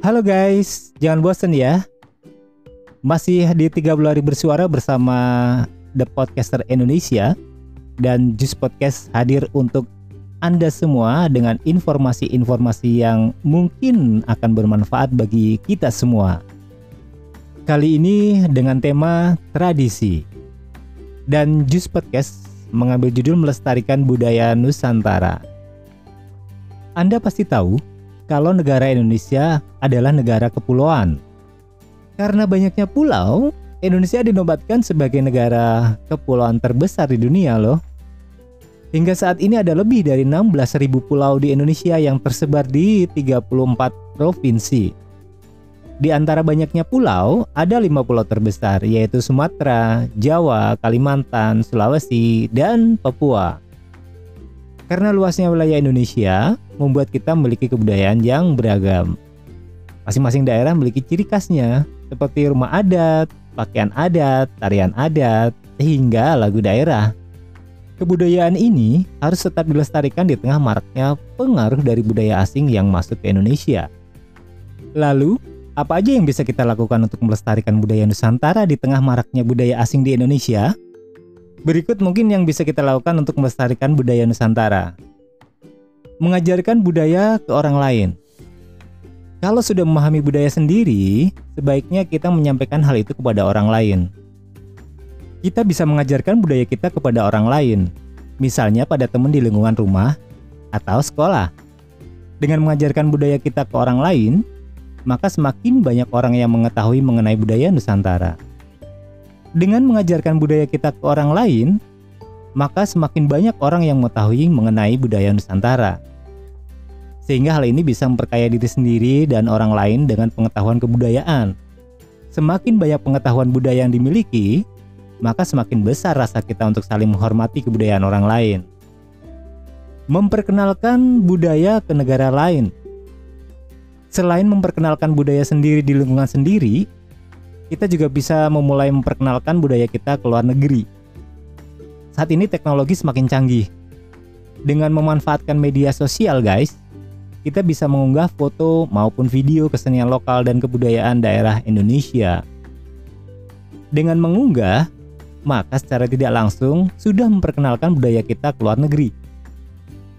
Halo guys, jangan bosan ya. Masih di 30 hari bersuara bersama The Podcaster Indonesia dan Jus Podcast hadir untuk Anda semua dengan informasi-informasi yang mungkin akan bermanfaat bagi kita semua. Kali ini dengan tema tradisi. Dan Jus Podcast mengambil judul melestarikan budaya Nusantara. Anda pasti tahu kalau negara Indonesia adalah negara kepulauan. Karena banyaknya pulau, Indonesia dinobatkan sebagai negara kepulauan terbesar di dunia loh. Hingga saat ini ada lebih dari 16.000 pulau di Indonesia yang tersebar di 34 provinsi. Di antara banyaknya pulau, ada lima pulau terbesar yaitu Sumatera, Jawa, Kalimantan, Sulawesi, dan Papua. Karena luasnya wilayah Indonesia membuat kita memiliki kebudayaan yang beragam. Masing-masing daerah memiliki ciri khasnya, seperti rumah adat, pakaian adat, tarian adat, hingga lagu daerah. Kebudayaan ini harus tetap dilestarikan di tengah maraknya pengaruh dari budaya asing yang masuk ke Indonesia. Lalu, apa aja yang bisa kita lakukan untuk melestarikan budaya Nusantara di tengah maraknya budaya asing di Indonesia? Berikut mungkin yang bisa kita lakukan untuk melestarikan budaya Nusantara. Mengajarkan budaya ke orang lain. Kalau sudah memahami budaya sendiri, sebaiknya kita menyampaikan hal itu kepada orang lain. Kita bisa mengajarkan budaya kita kepada orang lain, misalnya pada teman di lingkungan rumah atau sekolah. Dengan mengajarkan budaya kita ke orang lain, maka semakin banyak orang yang mengetahui mengenai budaya Nusantara. Dengan mengajarkan budaya kita ke orang lain, maka semakin banyak orang yang mengetahui mengenai budaya Nusantara. Sehingga hal ini bisa memperkaya diri sendiri dan orang lain dengan pengetahuan kebudayaan. Semakin banyak pengetahuan budaya yang dimiliki, maka semakin besar rasa kita untuk saling menghormati kebudayaan orang lain. Memperkenalkan budaya ke negara lain. Selain memperkenalkan budaya sendiri di lingkungan sendiri, kita juga bisa memulai memperkenalkan budaya kita ke luar negeri. Saat ini teknologi semakin canggih. Dengan memanfaatkan media sosial, guys, kita bisa mengunggah foto maupun video kesenian lokal dan kebudayaan daerah Indonesia. Dengan mengunggah, maka secara tidak langsung sudah memperkenalkan budaya kita ke luar negeri.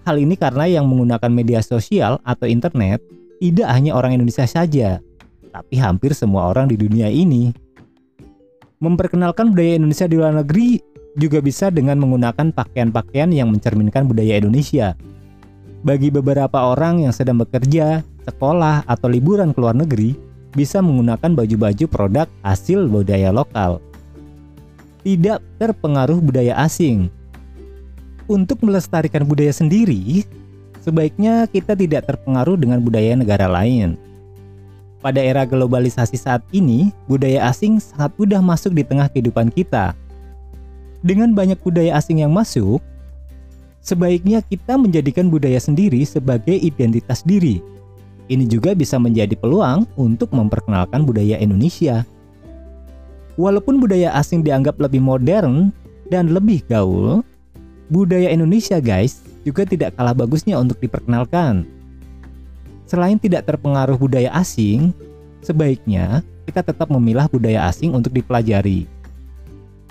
Hal ini karena yang menggunakan media sosial atau internet tidak hanya orang Indonesia saja, tapi hampir semua orang di dunia ini. Memperkenalkan budaya Indonesia di luar negeri juga bisa dengan menggunakan pakaian-pakaian yang mencerminkan budaya Indonesia. Bagi beberapa orang yang sedang bekerja, sekolah, atau liburan ke luar negeri, bisa menggunakan baju-baju produk hasil budaya lokal. Tidak terpengaruh budaya asing. Untuk melestarikan budaya sendiri, sebaiknya kita tidak terpengaruh dengan budaya negara lain. Pada era globalisasi saat ini, budaya asing sangat mudah masuk di tengah kehidupan kita. Dengan banyak budaya asing yang masuk, sebaiknya kita menjadikan budaya sendiri sebagai identitas diri. Ini juga bisa menjadi peluang untuk memperkenalkan budaya Indonesia. Walaupun budaya asing dianggap lebih modern dan lebih gaul, budaya Indonesia guys juga tidak kalah bagusnya untuk diperkenalkan selain tidak terpengaruh budaya asing, sebaiknya kita tetap memilah budaya asing untuk dipelajari.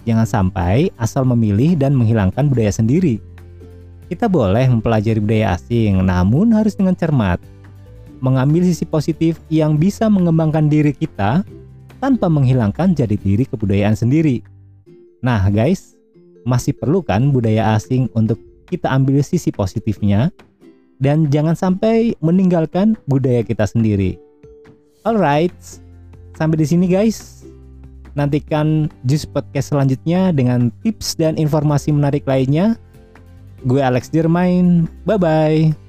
Jangan sampai asal memilih dan menghilangkan budaya sendiri. Kita boleh mempelajari budaya asing, namun harus dengan cermat. Mengambil sisi positif yang bisa mengembangkan diri kita tanpa menghilangkan jati diri kebudayaan sendiri. Nah, guys, masih perlu kan budaya asing untuk kita ambil sisi positifnya dan jangan sampai meninggalkan budaya kita sendiri. Alright, sampai di sini guys. Nantikan Jus Podcast selanjutnya dengan tips dan informasi menarik lainnya. Gue Alex Dirmain, bye-bye.